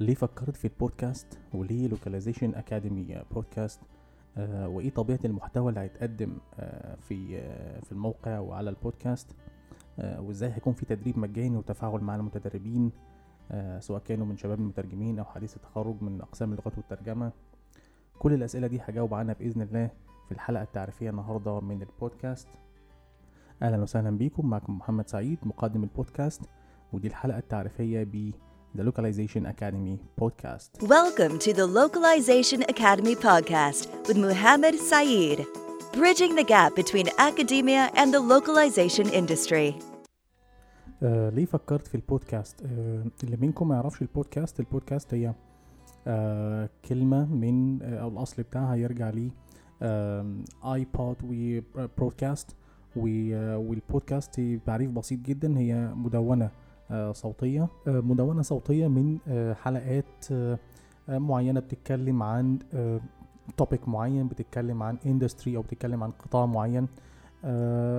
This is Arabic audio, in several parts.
ليه فكرت في البودكاست وليه Localization Academy Podcast وإيه طبيعة المحتوى اللي هيتقدم آه في آه في الموقع وعلى البودكاست؟ آه وإزاي هيكون في تدريب مجاني وتفاعل مع المتدربين سواء كانوا من شباب المترجمين أو حديث التخرج من أقسام اللغات والترجمة؟ كل الأسئلة دي هجاوب عنها بإذن الله في الحلقة التعريفية النهارده من البودكاست. أهلا وسهلا بيكم معكم محمد سعيد مقدم البودكاست ودي الحلقة التعريفية ب The Localization Academy podcast. Welcome to the Localization Academy podcast with Muhammad Saeed, bridging the gap between academia and the localization industry. آه ليه فكرت في البودكاست آه اللي منكم ما يعرفش البودكاست البودكاست هي آه كلمة من آه أو الأصل بتاعها يرجع لي iPod و broadcast والبودكاست تعريف بسيط جدا هي مدونة آه صوتية آه مدونة صوتية من آه حلقات معينة بتتكلم عن topic معين بتتكلم عن industry أو بتتكلم عن قطاع معين.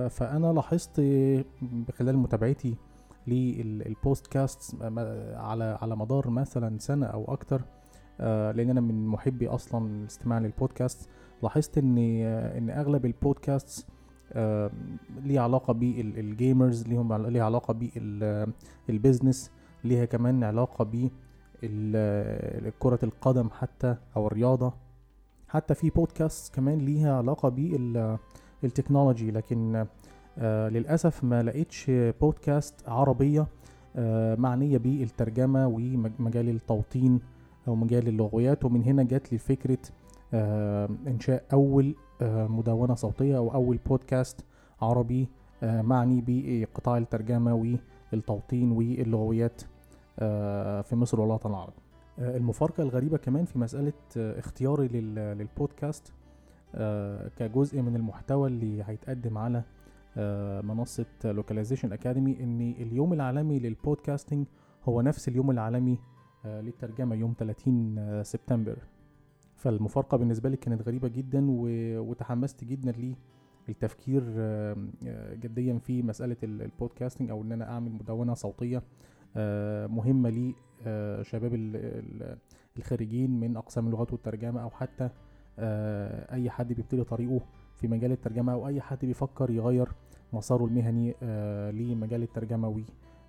فأنا لاحظت خلال متابعتي للبودكاست على على مدار مثلا سنة أو أكتر لأن أنا من محبي أصلا الاستماع للبودكاست لاحظت إن إن أغلب البودكاست ليه علاقة بال gamers ليهم ليه علاقة بال business ليها كمان علاقة ب كرة القدم حتى أو الرياضة. حتى في بودكاست كمان ليها علاقة بال technology لكن آه للأسف ما لقيتش بودكاست عربية آه معنية بالترجمة ومجال التوطين أو مجال اللغويات. ومن هنا جات لي فكرة آه إنشاء أول مدونة صوتية أو أول بودكاست عربي معني بقطاع الترجمة والتوطين واللغويات في مصر والوطن العربي. المفارقة الغريبة كمان في مسألة اختياري للبودكاست كجزء من المحتوى اللي هيتقدم على منصة لوكاليزيشن أكاديمي إن اليوم العالمي للبودكاستنج هو نفس اليوم العالمي للترجمة يوم 30 سبتمبر. فالمفارقة بالنسبة لي كانت غريبة جدا وتحمست جدا للتفكير جديا في مسألة البودكاستنج أو إن أنا أعمل مدونة صوتية مهمة لشباب الخريجين من أقسام اللغات والترجمة أو حتى أي حد بيبتدي طريقه في مجال الترجمة أو أي حد بيفكر يغير مساره المهني لمجال الترجمة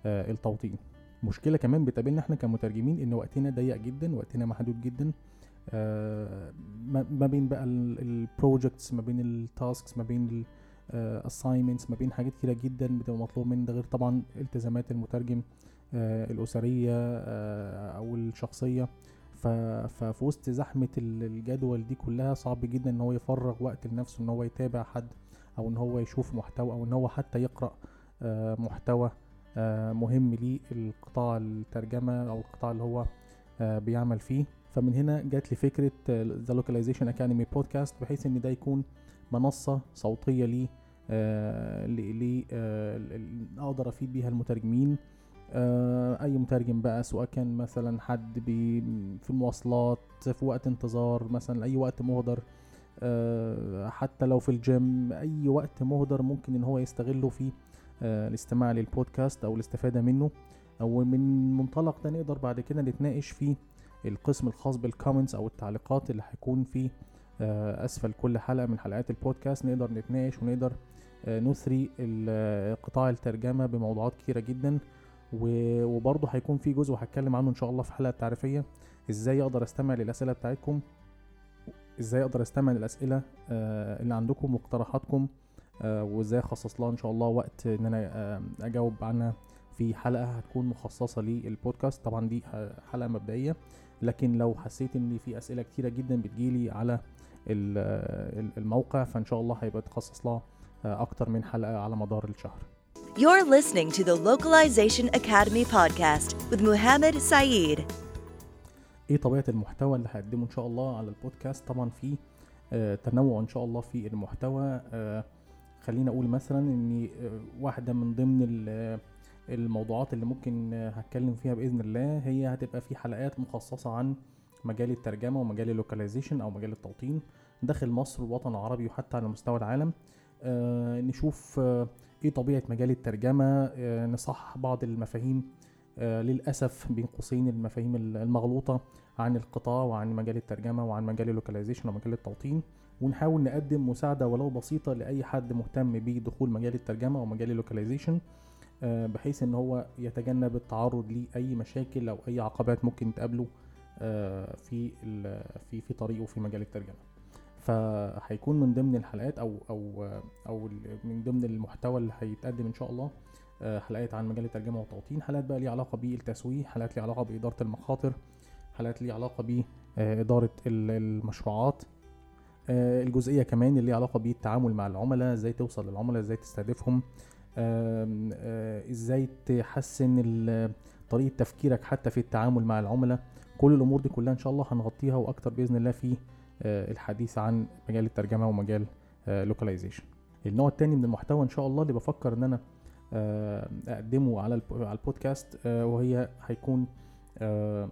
والتوطين مشكلة كمان بتقابلنا إحنا كمترجمين إن وقتنا ضيق جدا وقتنا محدود جدا آه ما بين بقى ال projects ما بين ال tasks ما بين ال assignments ما بين حاجات كتيرة جدا بتبقى مطلوب مني ده غير طبعا التزامات المترجم آه الأسرية آه أو الشخصية. ففي وسط زحمة الجدول دي كلها صعب جدا إن هو يفرغ وقت لنفسه إن هو يتابع حد أو إن هو يشوف محتوى أو إن هو حتى يقرأ محتوى مهم للقطاع الترجمة أو القطاع اللي هو بيعمل فيه. فمن هنا جات لي فكرة The Localization Academy Podcast بحيث إن ده يكون منصة صوتية لي لي أقدر أفيد بيها المترجمين. أي مترجم بقى سواء كان مثلا حد بي في المواصلات في وقت انتظار مثلا أي وقت مهدر حتى لو في الجيم أي وقت مهدر ممكن إن هو يستغله في الاستماع للبودكاست أو الاستفادة منه. أو من منطلق ده نقدر بعد كده نتناقش في القسم الخاص بال comments أو التعليقات اللي هيكون في أسفل كل حلقة من حلقات البودكاست. نقدر نتناقش ونقدر نثري قطاع الترجمة بموضوعات كتيرة جدا. وبرضه هيكون في جزء هتكلم عنه إن شاء الله في حلقة تعريفية. إزاي أقدر أستمع للأسئلة بتاعتكم؟ إزاي أقدر أستمع للأسئلة اللي عندكم واقتراحاتكم؟ وإزاي أخصص لها إن شاء الله وقت إن أنا أجاوب عنها في حلقة هتكون مخصصة للبودكاست. طبعا دي حلقة مبدئية. لكن لو حسيت إن في أسئلة كتيرة جدا بتجيلي على الموقع فإن شاء الله هيبقى تخصص لها أكتر من حلقة على مدار الشهر. You're listening to the Localization Academy podcast with Muhammad Saeed. إيه طبيعة المحتوى اللي هقدمه إن شاء الله على البودكاست؟ طبعا في آه تنوع إن شاء الله في المحتوى. آه خلينا أقول مثلا ان واحدة من ضمن الموضوعات اللي ممكن هتكلم فيها بإذن الله هي هتبقى في حلقات مخصصة عن مجال الترجمة ومجال اللوكاليزيشن أو مجال التوطين داخل مصر والوطن العربي وحتى على مستوى العالم. آه نشوف آه إيه طبيعة مجال الترجمة. آه نصحح بعض المفاهيم آه، للأسف بين قوسين المفاهيم المغلوطة عن القطاع وعن مجال الترجمة وعن مجال ال localization ومجال التوطين. ونحاول نقدم مساعدة ولو بسيطة لأي حد مهتم بدخول مجال الترجمة أو مجال ال localization. بحيث إن هو يتجنب التعرض لأي مشاكل أو أي عقبات ممكن تقابله آه، في في في طريقه في مجال الترجمة. فهيكون من ضمن الحلقات أو أو أو من ضمن المحتوى اللي هيتقدم إن شاء الله آه، حلقات عن مجال الترجمة والتوطين. حلقات بقى ليها علاقة بالتسويق حلقات ليها علاقة بإدارة المخاطر حلقات ليها علاقة باداره المشروعات الجزئية كمان اللي ليها علاقة بالتعامل مع العملاء إزاي توصل للعملاء إزاي تستهدفهم آه، إزاي تحسن طريقة تفكيرك حتى في التعامل مع العملاء. كل الأمور دي كلها إن شاء الله هنغطيها وأكتر بإذن الله في آه، الحديث عن مجال الترجمة ومجال localization آه، النوع الثاني من المحتوى إن شاء الله اللي بفكر إن أنا أقدمه على البودكاست وهي هيكون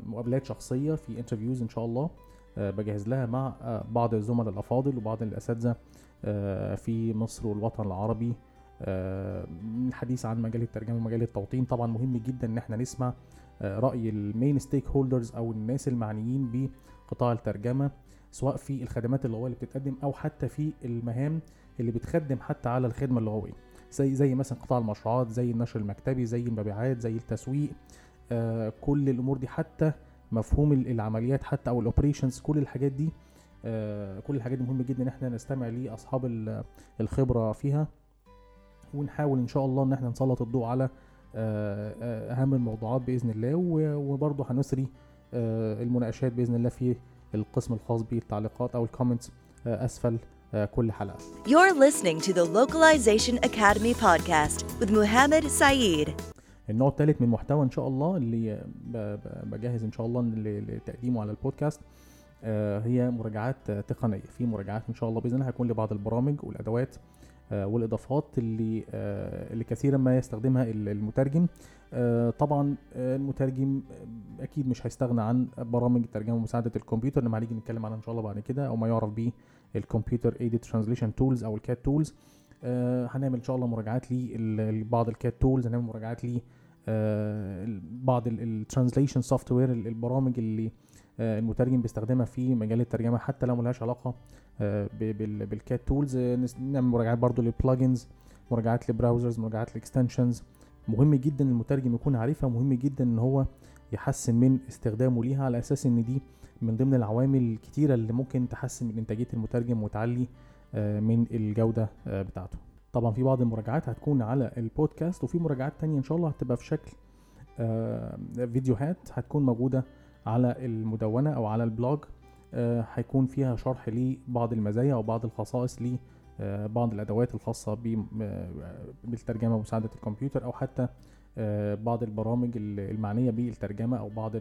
مقابلات شخصية في interviews إن شاء الله بجهز لها مع بعض الزملاء الأفاضل وبعض الأساتذة في مصر والوطن العربي آه، الحديث عن مجال الترجمة ومجال التوطين. طبعا مهم جدا إن إحنا نسمع آه، رأي ال main stakeholders أو الناس المعنيين بقطاع الترجمة سواء في الخدمات اللغوية اللي بتتقدم أو حتى في المهام اللي بتخدم حتى على الخدمة اللغوية. زي زي مثلا قطاع المشروعات زي النشر المكتبي زي المبيعات زي التسويق. آه كل الأمور دي حتى مفهوم العمليات حتى أو الاوبريشنز كل الحاجات دي آه كل الحاجات دي مهم جدا إن إحنا نستمع لأصحاب الخبرة فيها. ونحاول إن شاء الله إن إحنا نسلط الضوء على آه، آه، أهم الموضوعات بإذن الله وبرضه هنسري آه، المناقشات بإذن الله في القسم الخاص بالتعليقات أو الكومنتس أسفل كل حلقة. You're listening to the Localization Academy podcast with Muhammad Saeed. النوع الثالث من المحتوى إن شاء الله اللي بجهز إن شاء الله لتقديمه على البودكاست هي مراجعات تقنية في مراجعات إن شاء الله بإذن الله هيكون لبعض البرامج والأدوات والإضافات اللي آه، اللي كثيرا ما يستخدمها المترجم. آه، طبعا المترجم أكيد مش هيستغنى عن برامج الترجمة ومساعدة الكمبيوتر لما هنيجي نتكلم عنها إن شاء الله بعد كده أو ما يعرف به الكمبيوتر aided translation tools أو ال CAT tools هنعمل إن شاء الله مراجعات لبعض ال CAT tools هنعمل مراجعات ل بعض ال translation software البرامج اللي المترجم بيستخدمها في مجال الترجمة حتى لو ملهاش علاقة آه، بال CAT tools آه، نعمل مراجعات برضو لل plugins مراجعات ل browsers مراجعات ل extensions مهم جدا المترجم يكون عارفها مهم جدا إن هو يحسن من استخدامه ليها على أساس إن دي من ضمن العوامل الكتيره اللي ممكن تحسن من إنتاجية المترجم وتعلي آه، من الجودة بتاعته. طبعا في بعض المراجعات هتكون على البودكاست وفي مراجعات تانية إن شاء الله هتبقى في شكل فيديوهات هتكون موجودة على المدونة أو على ال blog آه، هيكون فيها شرح لبعض المزايا أو بعض الخصائص لبعض آه، الأدوات الخاصة آه، بالترجمة ومساعدة الكمبيوتر أو حتى بعض البرامج المعنية بالترجمة أو بعض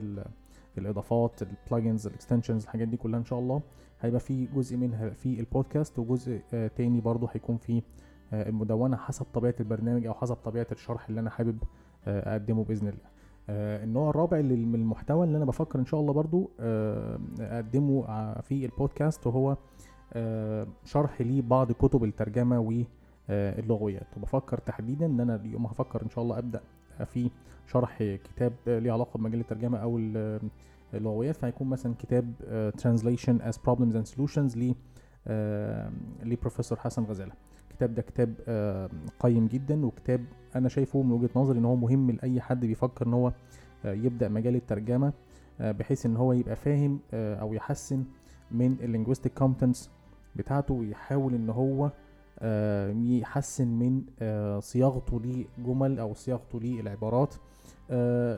الإضافات ال plugins ال extensions الحاجات دي كلها إن شاء الله. هيبقى في جزء منها في البودكاست وجزء تاني برضه هيكون في المدونة حسب طبيعة البرنامج أو حسب طبيعة الشرح اللي أنا حابب أقدمه بإذن الله. آه النوع الرابع من المحتوى اللي أنا بفكر إن شاء الله برضو آه أقدمه في البودكاست وهو آه شرح لبعض كتب الترجمة واللغويات آه، وبفكر تحديدا إن أنا اليوم هفكر إن شاء الله أبدأ في شرح كتاب ليه علاقة بمجال الترجمة أو اللغويات فهيكون مثلا كتاب Translation as Problems and Solutions لبروفيسور حسن غزالة. الكتاب ده كتاب قيم جدا وكتاب أنا شايفه من وجهة نظري إن هو مهم لأي حد بيفكر إن هو آه، يبدأ مجال الترجمة آه، بحيث إن هو يبقى فاهم آه، أو يحسن من ال linguistic competence بتاعته ويحاول إن هو يحسن من صياغته لجمل أو صياغته للعبارات.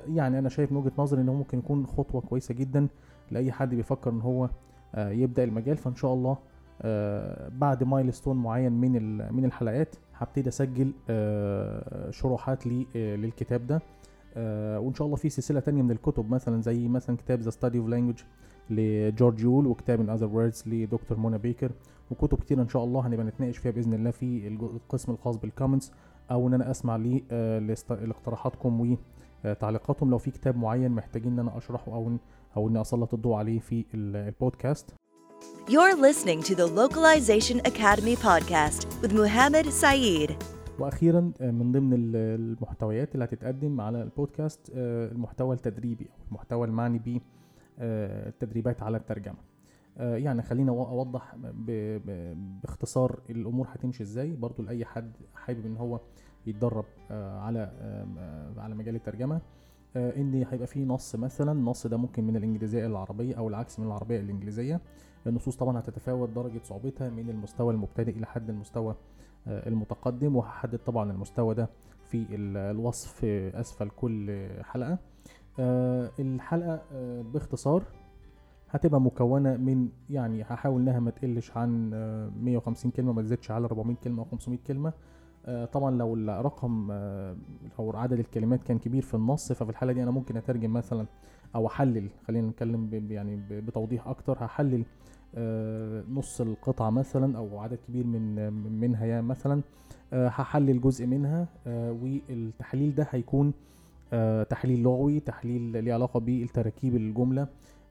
يعني أنا شايف من وجهة نظري إن هو ممكن يكون خطوة كويسة جدا لأي حد بيفكر إن هو يبدأ المجال فإن شاء الله آه، بعد milestone معين من من الحلقات هبتدي أسجل آه، شروحات آه، للكتاب ده. وإن شاء الله في سلسلة تانية من الكتب مثلا زي مثلا كتاب The Study of Language لجورج يول وكتاب In Other Words لدكتور منى بيكر. وكتب كتير إن شاء الله هنبقى نتناقش فيها بإذن الله في القسم الخاص بال comments أو إن أنا أسمع لاقتراحاتكم وتعليقاتكم. لو في كتاب معين محتاجين إن أنا أشرحه أو أو إني أسلط الضوء عليه في البودكاست. You're listening to the Localization Academy podcast with Muhammad Saeed. وأخيرا آه، من ضمن ال- المحتويات اللي هتتقدم على البودكاست آه، المحتوى التدريبي أو المحتوى المعني ب آه، التدريبات على الترجمة. يعني خلينا أوضح باختصار الأمور هتمشي إزاي. برضو لأي حد حابب إن هو يتدرب على على مجال الترجمة إن هيبقى فيه نص مثلا. النص ده ممكن من الإنجليزية إلى العربيه أو العكس من العربية إلى الانجليزيه النصوص طبعا هتتفاوت درجة صعوبتها من المستوى المبتدئ إلى حد المستوى آه، المتقدم وهحدد طبعا المستوى ده في ال- الوصف أسفل كل حلقة. آه، الحلقة آه، باختصار هتبقى مكونة من يعني هحاول إنها ما تقلش عن آه، 150 كلمة ما تزيدش على 400 كلمة أو 500 كلمة. طبعا لو الرقم أو عدد الكلمات كان كبير في النص ففي الحالة دي أنا ممكن أترجم مثلا أو أحلل خلينا نتكلم يعني بتوضيح أكتر هحلل نص القطعة مثلا أو عدد كبير من من- منها يعني مثلا آه، هحلل جزء منها آه، والتحليل ده هيكون آه، تحليل لغوي تحليل ليه علاقة بالتراكيب الجملة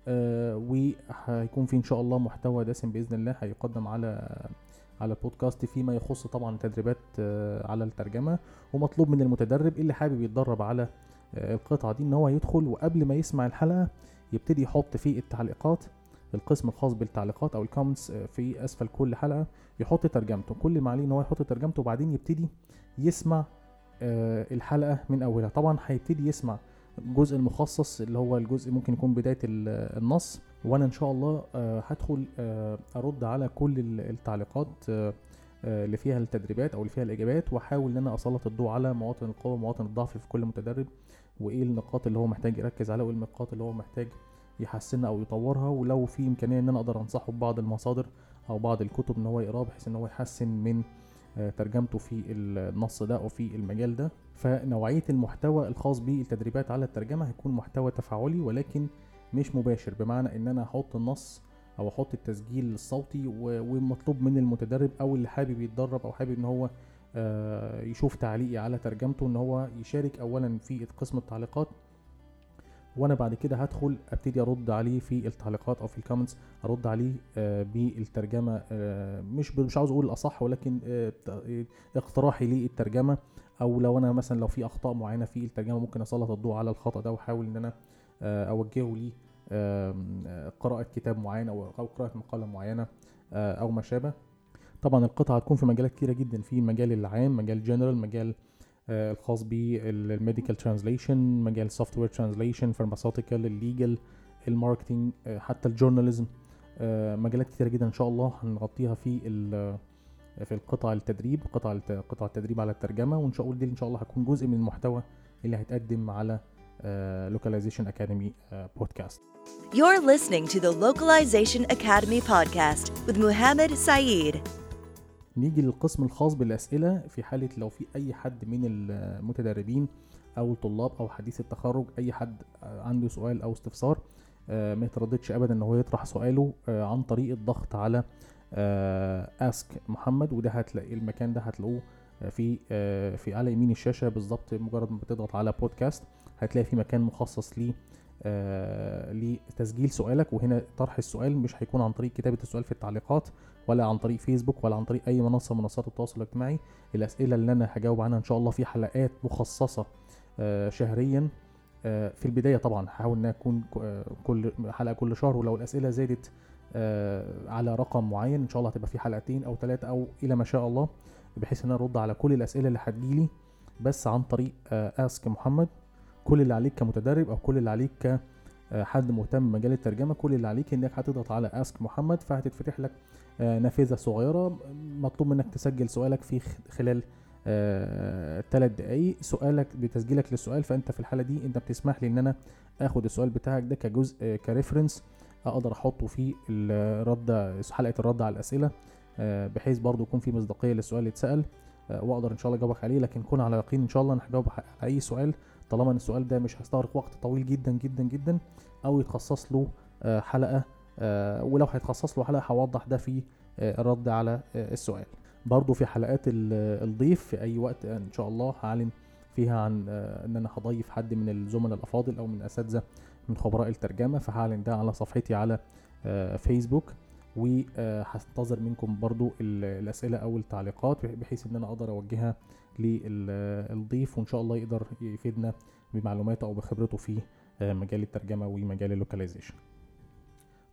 آه، وهيكون في إن شاء الله محتوى دسم بإذن الله هيقدم على على البودكاست فيما يخص طبعا تدريبات آه، على الترجمة ومطلوب من المتدرب اللي حابب يتدرب على آه، القطعة دي إن هو يدخل وقبل ما يسمع الحلقة يبتدي يحط في التعليقات القسم الخاص بالتعليقات أو الكومنتس في أسفل كل حلقة يحط ترجمته. كل ما عليه إن هو يحط ترجمته وبعدين يبتدي يسمع آه، الحلقة من أولها. طبعا هيبتدي يسمع الجزء المخصص اللي هو الجزء ممكن يكون بداية ال- النص وأنا إن شاء الله آه، هدخل آه، أرد على كل ال- التعليقات آه، آه، اللي فيها التدريبات أو اللي فيها الإجابات وأحاول إن أنا أسلط الضوء على مواطن القوة ومواطن الضعف في كل متدرب وإيه النقاط اللي هو محتاج يركز عليها وإيه النقاط اللي هو محتاج يحسنها أو يطورها ولو في إمكانية إن أنا أقدر أنصحه ببعض المصادر أو بعض الكتب إن هو يقرأها بحيث إن هو يحسن من آه، ترجمته في النص ده أو في المجال ده. فنوعية المحتوى الخاص بالتدريبات على الترجمة هيكون محتوى تفاعلي ولكن مش مباشر. بمعنى إن أنا أحط النص أو أحط التسجيل الصوتي ومطلوب من المتدرب أو اللي حابب يتدرب أو حابب إن هو آه، يشوف تعليقي على ترجمته إن هو يشارك اولا في قسم التعليقات وأنا بعد كده هدخل أبتدي أرد عليه في التعليقات أو في الكومنتس أرد عليه آه، بالترجمة آه، مش مش عاوز أقول الاصح ولكن آه، اقتراحي للترجمة. أو لو أنا مثلا لو في أخطاء معينة في الترجمة ممكن اسلط الضوء على الخطأ ده وأحاول إن أنا أوجهه لي قراءة كتاب معين أو قراءة مقالة معينة آه، أو ما شابه. طبعا القطعة هتكون في مجالات كتيرة جدا في مجال العام مجال جنرال مجال الخاص بال medical translation مجال software translation pharmaceutical ال legal ال marketing آه، حتى ال journalism آه، مجالات كتيرة جدا إن شاء الله هنغطيها في ال- في القطع التدريب قطع قطع التدريب على الترجمة وإن شاء الله دي إن شاء الله هتكون جزء من المحتوى اللي هيتقدم على Localization Academy بودكاست You're listening to the Localization Academy podcast with Muhammad Saeed. نيجي للقسم الخاص بالأسئلة في حالة لو في أي حد من المتدربين أو الطلاب أو حديث التخرج أي حد عنده سؤال أو استفسار آه، ما يترددش أبدا إن هو يطرح سؤاله آه، عن طريق الضغط على اسك محمد وده هتلاقي المكان ده هتلاقوه آه، في آه، في على يمين الشاشة بالظبط مجرد ما بتضغط على بودكاست هتلاقي في مكان مخصص ليه آه، لتسجيل سؤالك. وهنا طرح السؤال مش هيكون عن طريق كتابة السؤال في التعليقات ولا عن طريق فيسبوك ولا عن طريق أي منصة من منصات التواصل الاجتماعي. الأسئلة اللي أنا هجاوب عنها إن شاء الله في حلقات مخصصة آه، شهريا. آه، في البداية طبعا هحاول انها تكون آه، كل حلقة كل شهر. ولو الأسئلة زادت آه، على رقم معين إن شاء الله هتبقى في حلقتين أو ثلاثة أو إلى ما شاء الله بحيث إن أنا أرد على كل الأسئلة اللي هتجيلي. بس عن طريق اسك محمد. كل اللي عليك كمتدرب أو كل اللي عليك ك آه، مهتم بمجال الترجمة كل اللي عليك إنك هتضغط على اسك محمد فهتتفتح لك آه، نافذة صغيرة مطلوب منك تسجل سؤالك في خلال ثلاث دقايق. سؤالك بتسجيلك للسؤال فأنت في الحالة دي أنت بتسمح لي إن أنا آخد السؤال بتاعك ده كجزء آه، كريفرنس أقدر أحطه في الرد حلقة الرد على الأسئلة آه، بحيث برضو يكون في مصداقية للسؤال اللي اتسأل آه، وأقدر إن شاء الله أجاوبك عليه. لكن كن على يقين إن شاء الله أنا هجاوب على أي سؤال طالما إن السؤال ده مش هيستغرق وقت طويل جدا جدا جدا أو يتخصص له آه، حلقة آه، ولو هيتخصص له حلقة هوضح ده في آه، الرد على السؤال. برضو في حلقات ال- الضيف في أي وقت إن شاء الله هعلن فيها عن إن أنا هضيف حد من الزملاء الأفاضل أو من أساتذة من خبراء الترجمة فهعلن ده على صفحتي على فيسبوك. وهنتظر منكم برضو ال- الأسئلة أو التعليقات بحيث إن أنا أقدر أوجهها للضيف وإن شاء الله يقدر يفيدنا بمعلوماته أو بخبرته في آه، مجال الترجمة ومجال ال localization.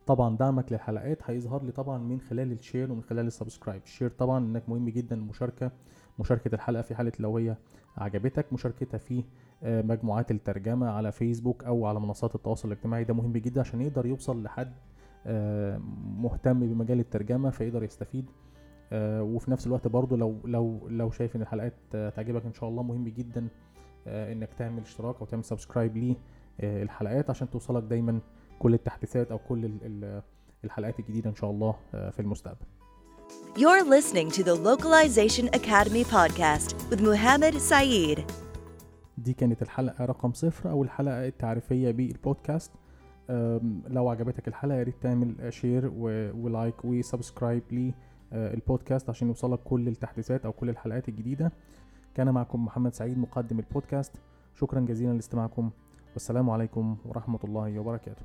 طبعا دعمك للحلقات هيظهر لي طبعا من خلال ال share ومن خلال ال subscribe. ال share طبعا إنك مهم جدا المشاركه مشاركة الحلقة في حالة لو هي عجبتك مشاركتها في آه، مجموعات الترجمة على فيسبوك أو على منصات التواصل الاجتماعي. ده مهم جدا عشان يقدر يوصل لحد مهتم بمجال الترجمة فيقدر يستفيد. آه، وفي نفس الوقت برضو لو لو لو شايف إن الحلقات آه، تعجبك إن شاء الله مهم جدا آه، إنك تعمل اشتراك أو تعمل سبسكرايب للحلقات عشان توصلك دايما كل التحديثات أو كل ال- ال- الحلقات الجديدة إن شاء الله آه، في المستقبل. You're listening to the Localization Academy podcast with Muhammad Saeed. دي كانت الحلقة رقم صفر أو الحلقة التعريفية بالبودكاست. لو عجبتك الحلقة يا ريت تعمل share و like و subscribe للبودكاست عشان يوصلك كل التحديثات أو كل الحلقات الجديدة. كان معكم محمد سعيد مقدم البودكاست. شكرا جزيلا لاستماعكم. والسلام عليكم ورحمة الله وبركاته.